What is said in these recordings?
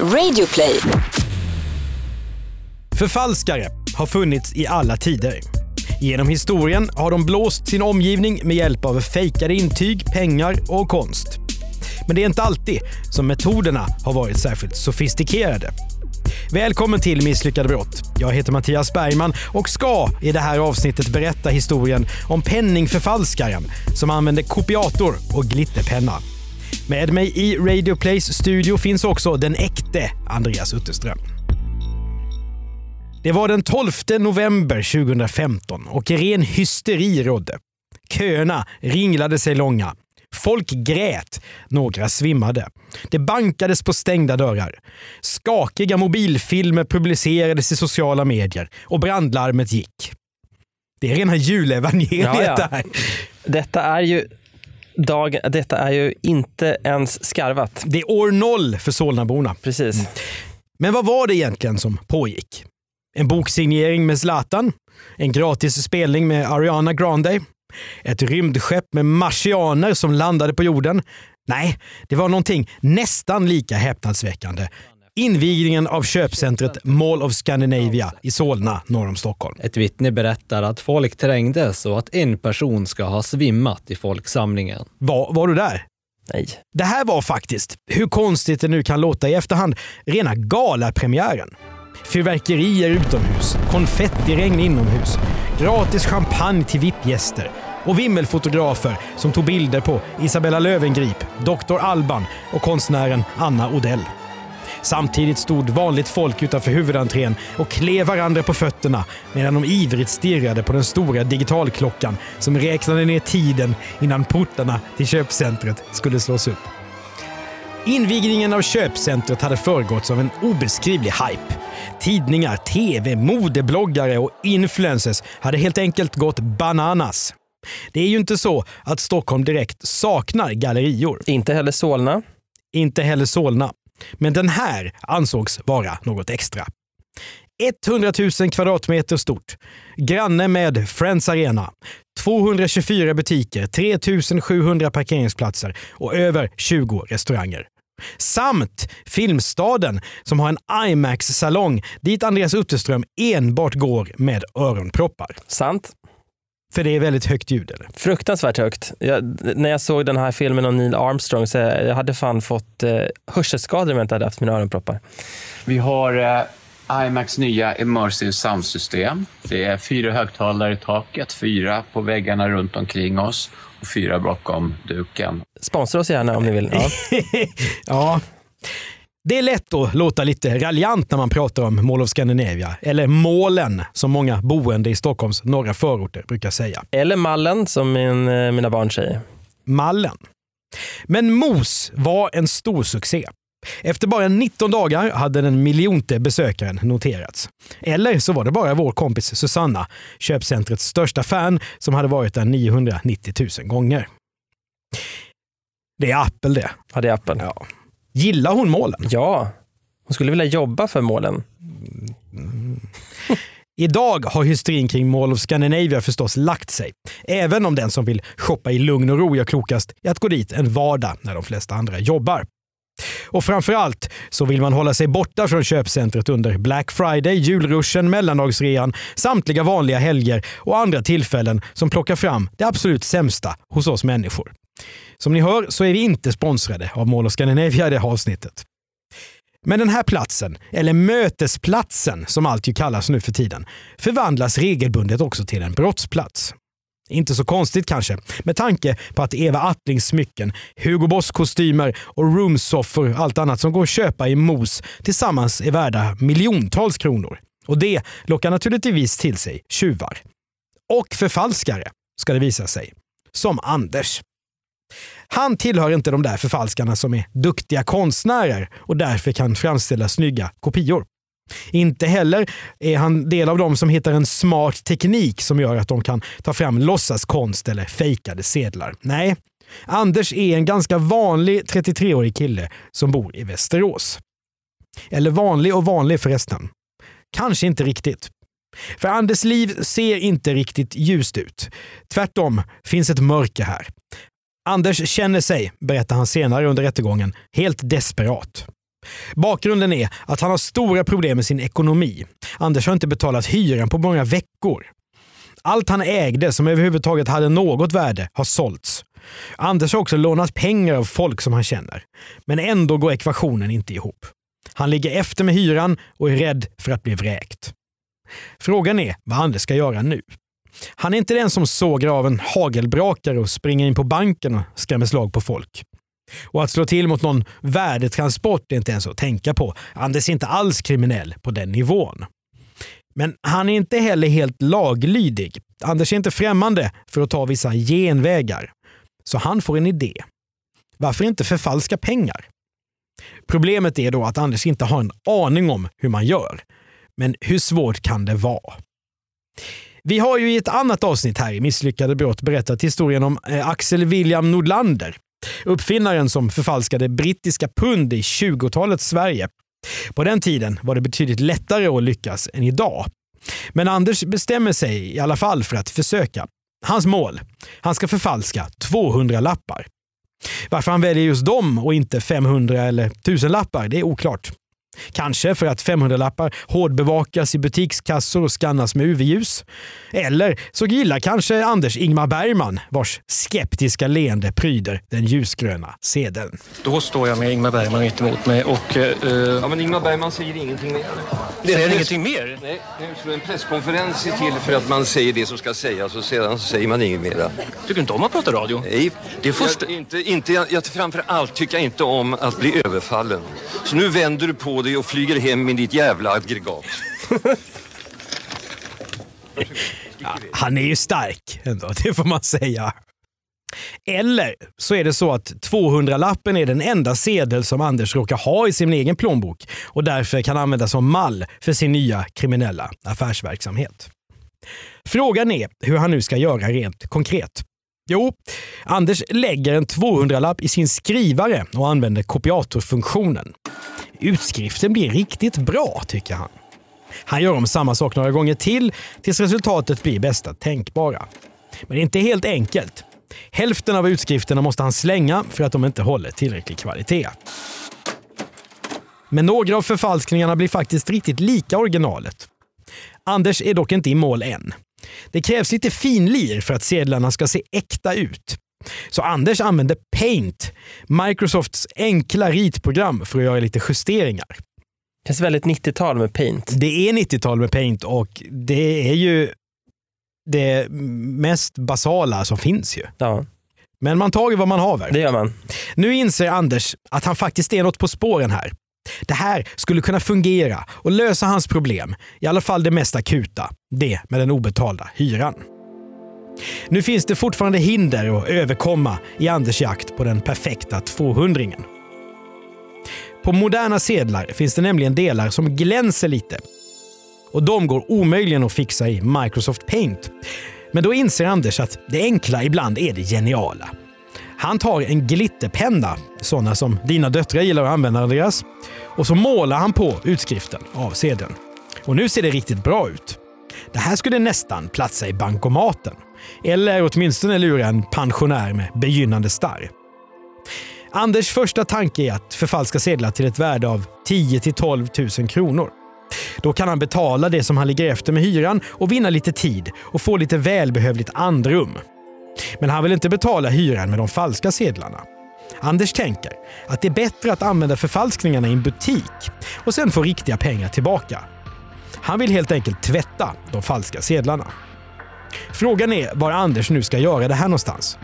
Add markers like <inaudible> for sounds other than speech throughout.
Radioplay. Förfalskare har funnits i alla tider. Genom historien har de blåst sin omgivning med hjälp av fejkade intyg, pengar och konst. Men det är inte alltid som metoderna har varit särskilt sofistikerade. Välkommen till Misslyckade brott. Jag heter Mattias Bergman och ska i det här avsnittet berätta historien om penningförfalskaren som använde kopiator och glitterpenna. Med mig i Radio Plays studio finns också den äkte Andreas Utterström. Det var den 12 november 2015 och ren hysteri rådde. Köerna ringlade sig långa. Folk grät, några svimmade. Det bankades på stängda dörrar. Skakiga mobilfilmer publicerades i sociala medier och brandlarmet gick. Det är rena julevangeliet Ja, ja. det här. Detta är ju dag, detta är ju inte ens skarvat. Det är år noll för Solnaborna. Precis. Men vad var det egentligen som pågick? En boksignering med Zlatan? En gratis spelning med Ariana Grande? Ett rymdskepp med marsianer som landade på jorden? Nej, det var någonting nästan lika häpnadsväckande. Invigningen av köpcentret Mall of Scandinavia i Solna norr om Stockholm. Ett vittne berättar att folk trängdes och att en person ska ha svimmat i folksamlingen. Var, var du där? Nej. Det här var faktiskt, hur konstigt det nu kan låta i efterhand, rena galapremiären. Fyrverkerier utomhus, konfettiregn inomhus, gratis champagne till VIP-gäster och vimmelfotografer som tog bilder på Isabella Löwengrip, Dr. Alban och konstnären Anna Odell. Samtidigt stod vanligt folk utanför huvudentrén och klev varandra på fötterna medan de ivrigt stirrade på den stora digitalklockan som räknade ner tiden innan portarna till köpcentret skulle slås upp. Invigningen av köpcentret hade föregåtts av en obeskrivlig hype. Tidningar, tv, modebloggare och influencers hade helt enkelt gått bananas. Det är ju inte så att Stockholm direkt saknar gallerior. Inte heller Solna. Inte heller Solna. Men den här ansågs vara något extra. 100 000 kvadratmeter stort. Granne med Friends Arena. 224 butiker, 3700 parkeringsplatser och över 20 restauranger. Samt Filmstaden som har en IMAX-salong dit Andreas Utterström enbart går med öronproppar. Sant. För det är väldigt högt ljud eller? Fruktansvärt högt. Jag, när jag såg den här filmen om Neil Armstrong så jag, hade fan fått eh, hörselskador om jag inte hade haft mina öronproppar. Vi har eh, IMAX nya Immersive Sound-system. Det är fyra högtalare i taket, fyra på väggarna runt omkring oss och fyra bakom duken. Sponsra oss gärna om ni vill. Ja. <laughs> ja. Det är lätt att låta lite raljant när man pratar om Mall of Scandinavia, eller målen som många boende i Stockholms norra förorter brukar säga. Eller Mallen som min, eh, mina barn säger. Mallen. Men Mos var en stor succé. Efter bara 19 dagar hade den miljonte besökaren noterats. Eller så var det bara vår kompis Susanna, köpcentrets största fan, som hade varit där 990 000 gånger. Det är Apple det. Ja, det är Apple. Ja. Gillar hon målen? Ja, hon skulle vilja jobba för målen. <laughs> Idag har hysterin kring Mall of Scandinavia förstås lagt sig. Även om den som vill shoppa i lugn och ro gör klokast i att gå dit en vardag när de flesta andra jobbar. Och framförallt så vill man hålla sig borta från köpcentret under Black Friday, julruschen, mellandagsrean, samtliga vanliga helger och andra tillfällen som plockar fram det absolut sämsta hos oss människor. Som ni hör så är vi inte sponsrade av Mall of Scandinavia i det här avsnittet. Men den här platsen, eller mötesplatsen som allt ju kallas nu för tiden, förvandlas regelbundet också till en brottsplats. Inte så konstigt kanske, med tanke på att Eva Attlings smycken, Hugo Boss-kostymer och roomsoffor och allt annat som går att köpa i mos tillsammans är värda miljontals kronor. Och det lockar naturligtvis till sig tjuvar. Och förfalskare, ska det visa sig. Som Anders. Han tillhör inte de där förfalskarna som är duktiga konstnärer och därför kan framställa snygga kopior. Inte heller är han del av de som hittar en smart teknik som gör att de kan ta fram låtsaskonst eller fejkade sedlar. Nej, Anders är en ganska vanlig 33-årig kille som bor i Västerås. Eller vanlig och vanlig förresten. Kanske inte riktigt. För Anders liv ser inte riktigt ljust ut. Tvärtom finns ett mörker här. Anders känner sig, berättar han senare under rättegången, helt desperat. Bakgrunden är att han har stora problem med sin ekonomi. Anders har inte betalat hyran på många veckor. Allt han ägde som överhuvudtaget hade något värde har sålts. Anders har också lånat pengar av folk som han känner. Men ändå går ekvationen inte ihop. Han ligger efter med hyran och är rädd för att bli vräkt. Frågan är vad Anders ska göra nu. Han är inte den som sågar av en hagelbrakare och springer in på banken och skrämmer slag på folk. Och att slå till mot någon värdetransport är inte ens att tänka på. Anders är inte alls kriminell på den nivån. Men han är inte heller helt laglydig. Anders är inte främmande för att ta vissa genvägar. Så han får en idé. Varför inte förfalska pengar? Problemet är då att Anders inte har en aning om hur man gör. Men hur svårt kan det vara? Vi har ju i ett annat avsnitt här i Misslyckade brott berättat historien om eh, Axel William Nordlander. Uppfinnaren som förfalskade brittiska pund i 20-talets Sverige. På den tiden var det betydligt lättare att lyckas än idag. Men Anders bestämmer sig i alla fall för att försöka. Hans mål? Han ska förfalska 200 lappar. Varför han väljer just dem och inte 500 eller 1000 lappar, det är oklart. Kanske för att 500-lappar hårdbevakas i butikskassor och skannas med UV-ljus. Eller så gillar kanske Anders Ingmar Bergman, vars skeptiska leende pryder den ljusgröna sedeln. Då står jag med Ingmar Bergman mitt emot mig och... Eh, Ja, men Ingmar Bergman säger ingenting mer. det är ingenting mer. Nej, en presskonferens är till för att man säger det som ska sägas och sedan så säger man inget mera. Tycker du inte om att prata radio? Nej, Det är först- jag, inte, inte, jag, jag, framför allt tycker jag inte om att bli överfallen. Så nu vänder du på dig och flyger hem med ditt jävla aggregat. Han är ju stark ändå, det får man säga. Eller så är det så att 200-lappen är den enda sedel som Anders råkar ha i sin egen plånbok och därför kan användas som mall för sin nya kriminella affärsverksamhet. Frågan är hur han nu ska göra rent konkret. Jo, Anders lägger en 200-lapp i sin skrivare och använder kopiatorfunktionen. Utskriften blir riktigt bra, tycker han. Han gör om samma sak några gånger till tills resultatet blir bästa tänkbara. Men det är inte helt enkelt. Hälften av utskrifterna måste han slänga för att de inte håller tillräcklig kvalitet. Men några av förfalskningarna blir faktiskt riktigt lika originalet. Anders är dock inte i mål än. Det krävs lite finlir för att sedlarna ska se äkta ut. Så Anders använder Paint, Microsofts enkla ritprogram för att göra lite justeringar. känns väldigt 90-tal med paint. Det är 90-tal med Paint och det är ju det mest basala som finns ju. Ja, Men man tar ju vad man haver. det gör man. Nu inser Anders att han faktiskt är något på spåren här. Det här skulle kunna fungera och lösa hans problem. I alla fall det mest akuta. Det med den obetalda hyran. Nu finns det fortfarande hinder att överkomma i Anders jakt på den perfekta 200 På moderna sedlar finns det nämligen delar som glänser lite. Och de går omöjligen att fixa i Microsoft Paint. Men då inser Anders att det enkla ibland är det geniala. Han tar en glitterpenna, sådana som dina döttrar gillar att använda Andreas, och så målar han på utskriften av sedeln. Och nu ser det riktigt bra ut. Det här skulle nästan platsa i bankomaten. Eller åtminstone lura en pensionär med begynnande starr. Anders första tanke är att förfalska sedlar till ett värde av 10 till 12 000 kronor. Då kan han betala det som han ligger efter med hyran och vinna lite tid och få lite välbehövligt andrum. Men han vill inte betala hyran med de falska sedlarna. Anders tänker att det är bättre att använda förfalskningarna i en butik och sen få riktiga pengar tillbaka. Han vill helt enkelt tvätta de falska sedlarna. Frågan är var Anders nu ska göra det här någonstans.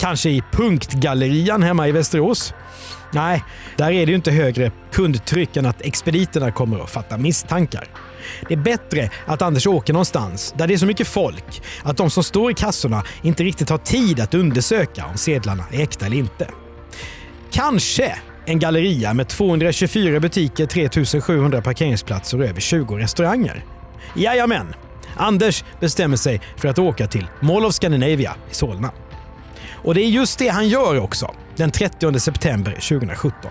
Kanske i Punktgallerian hemma i Västerås? Nej, där är det ju inte högre kundtryck än att expediterna kommer att fatta misstankar. Det är bättre att Anders åker någonstans där det är så mycket folk att de som står i kassorna inte riktigt har tid att undersöka om sedlarna är äkta eller inte. Kanske en galleria med 224 butiker, 3700 parkeringsplatser och över 20 restauranger. Jajamän! Anders bestämmer sig för att åka till Mall of Scandinavia i Solna. Och det är just det han gör också, den 30 september 2017.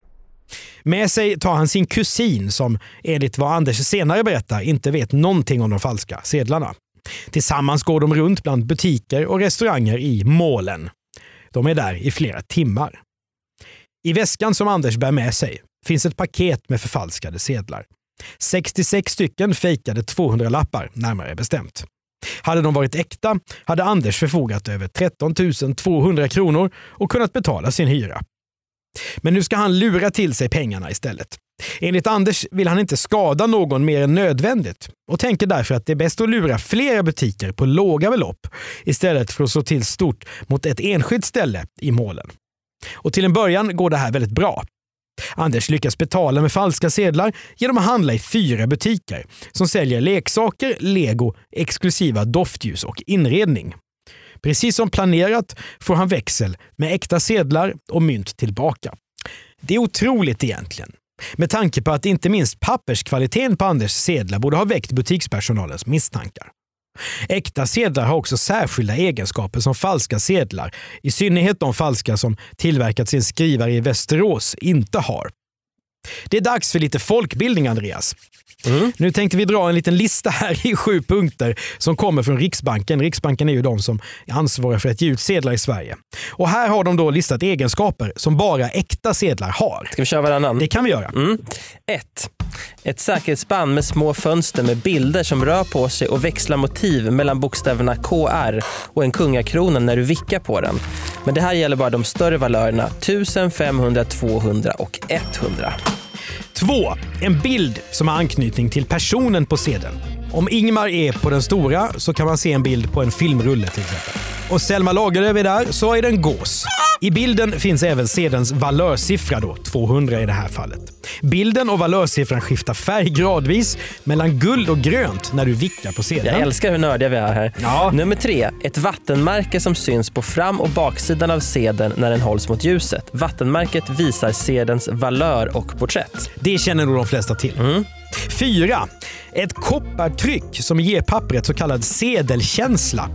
Med sig tar han sin kusin som enligt vad Anders senare berättar inte vet någonting om de falska sedlarna. Tillsammans går de runt bland butiker och restauranger i målen. De är där i flera timmar. I väskan som Anders bär med sig finns ett paket med förfalskade sedlar. 66 stycken fejkade 200-lappar, närmare bestämt. Hade de varit äkta hade Anders förfogat över 13 200 kronor och kunnat betala sin hyra. Men nu ska han lura till sig pengarna istället. Enligt Anders vill han inte skada någon mer än nödvändigt och tänker därför att det är bäst att lura flera butiker på låga belopp istället för att slå till stort mot ett enskilt ställe i målen. Och till en början går det här väldigt bra. Anders lyckas betala med falska sedlar genom att handla i fyra butiker som säljer leksaker, lego, exklusiva doftljus och inredning. Precis som planerat får han växel med äkta sedlar och mynt tillbaka. Det är otroligt egentligen. Med tanke på att inte minst papperskvaliteten på Anders sedlar borde ha väckt butikspersonalens misstankar. Äkta sedlar har också särskilda egenskaper som falska sedlar. I synnerhet de falska som tillverkats i en skrivare i Västerås inte har. Det är dags för lite folkbildning, Andreas. Mm. Nu tänkte vi dra en liten lista här i sju punkter som kommer från Riksbanken. Riksbanken är ju de som är ansvariga för att ge ut sedlar i Sverige. Och Här har de då listat egenskaper som bara äkta sedlar har. Ska vi köra varannan? Det kan vi göra. Mm. Ett säkerhetsband med små fönster med bilder som rör på sig och växlar motiv mellan bokstäverna KR och en kungakrona när du vickar på den. Men det här gäller bara de större valörerna 1000, 500, 200 och 100. 2. En bild som har anknytning till personen på sedeln. Om Ingmar är på den stora så kan man se en bild på en filmrulle till exempel. Och Selma Lagerlöf är där så är det en gås. I bilden finns även sedelns valörsiffra då, 200 i det här fallet. Bilden och valörsiffran skiftar färg gradvis mellan guld och grönt när du vickar på sedeln. Jag älskar hur nördiga vi är här. Ja. Nummer tre, ett vattenmärke som syns på fram och baksidan av sedeln när den hålls mot ljuset. Vattenmärket visar sedelns valör och porträtt. Det känner nog de flesta till. 4. Ett koppartryck som ger pappret så kallad sedelkänsla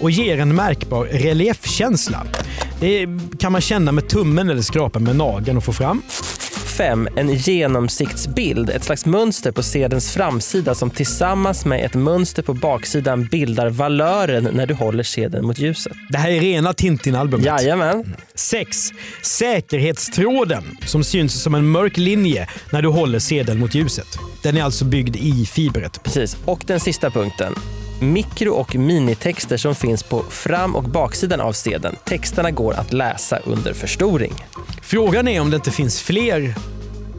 och ger en märkbar reliefkänsla. Det kan man känna med tummen eller skrapa med nageln och få fram. 5. En genomsiktsbild, ett slags mönster på sedelns framsida som tillsammans med ett mönster på baksidan bildar valören när du håller sedeln mot ljuset. Det här är rena Tintin-albumet. Jajamän. 6. Säkerhetstråden som syns som en mörk linje när du håller sedeln mot ljuset. Den är alltså byggd i fibret. Precis. Och den sista punkten. Mikro och minitexter som finns på fram och baksidan av sedeln. Texterna går att läsa under förstoring. Frågan är om det inte finns fler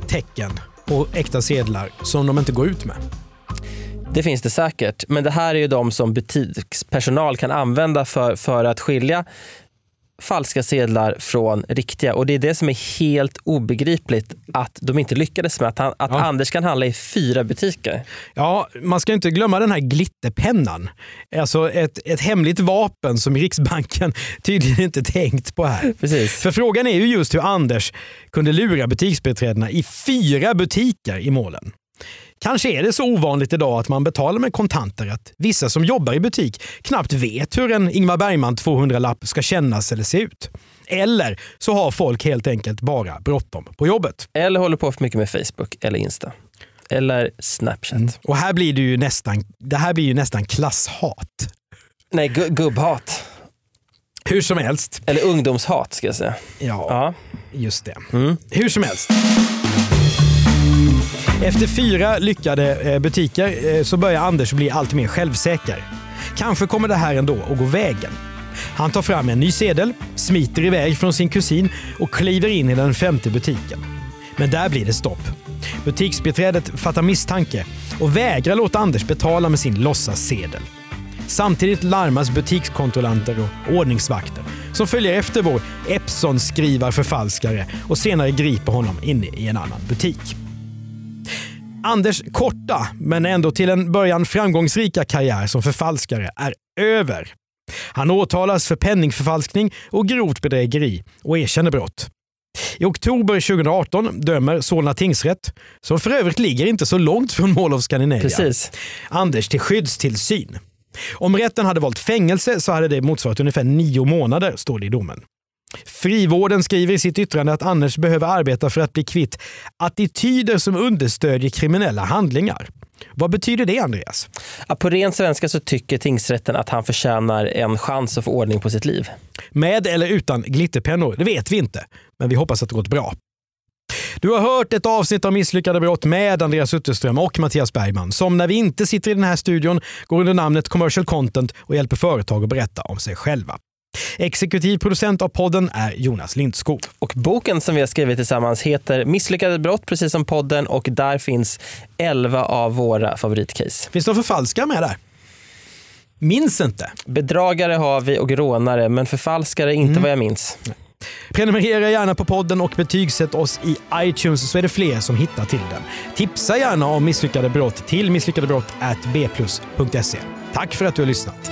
tecken på äkta sedlar som de inte går ut med. Det finns det säkert, men det här är ju de som butikspersonal kan använda för, för att skilja falska sedlar från riktiga. Och det är det som är helt obegripligt att de inte lyckades med. Att, han, att Ja. Anders kan handla i fyra butiker. Ja, man ska inte glömma den här glitterpennan. Alltså ett, ett hemligt vapen som Riksbanken <laughs> tydligen inte tänkt på här. Precis. För frågan är ju just hur Anders kunde lura butiksbiträdena i fyra butiker i målen. Kanske är det så ovanligt idag att man betalar med kontanter att vissa som jobbar i butik knappt vet hur en Ingmar Bergman 200-lapp ska kännas eller se ut. Eller så har folk helt enkelt bara bråttom på jobbet. Eller håller på för mycket med Facebook eller Insta. Eller Snapchat. Och här blir det ju nästan, det här blir ju nästan klasshat. Nej, gu- gubbhat. Hur som helst. Eller ungdomshat ska jag säga. Ja, Ja. just det. Mm. Hur som helst. Efter fyra lyckade eh, butiker eh, så börjar Anders bli allt mer självsäker. Kanske kommer det här ändå att gå vägen. Han tar fram en ny sedel, smiter iväg från sin kusin och kliver in i den femte butiken. Men där blir det stopp. Butiksbiträdet fattar misstanke och vägrar låta Anders betala med sin låtsassedel. Samtidigt larmas butikskontrollanter och ordningsvakter som följer efter vår Epson-skrivarförfalskare och senare griper honom inne i en annan butik. Anders korta, men ändå till en början framgångsrika karriär som förfalskare är över. Han åtalas för penningförfalskning och grovt bedrägeri och erkänner brott. I oktober 2018 dömer Solna tingsrätt, som för övrigt ligger inte så långt från Mall of Scandinavia, Precis. Anders till skyddstillsyn. Om rätten hade valt fängelse så hade det motsvarat ungefär nio månader, står det i domen. Frivården skriver i sitt yttrande att Anders behöver arbeta för att bli kvitt attityder som understödjer kriminella handlingar. Vad betyder det, Andreas? Ja, på ren svenska så tycker tingsrätten att han förtjänar en chans att få ordning på sitt liv. Med eller utan glitterpennor, det vet vi inte. Men vi hoppas att det gått bra. Du har hört ett avsnitt av Misslyckade brott med Andreas Utterström och Mattias Bergman som när vi inte sitter i den här studion går under namnet Commercial Content och hjälper företag att berätta om sig själva. Exekutiv producent av podden är Jonas Lindskog. Och boken som vi har skrivit tillsammans heter Misslyckade brott, precis som podden. Och där finns 11 av våra favoritcase. Finns det några förfalskare med där? Minns inte. Bedragare har vi och rånare, men förfalskare inte vad jag minns. Prenumerera gärna på podden och betygsätt oss i iTunes så är det fler som hittar till den. Tipsa gärna om misslyckade brott till misslyckadebrott@bplus.se. Tack för att du har lyssnat.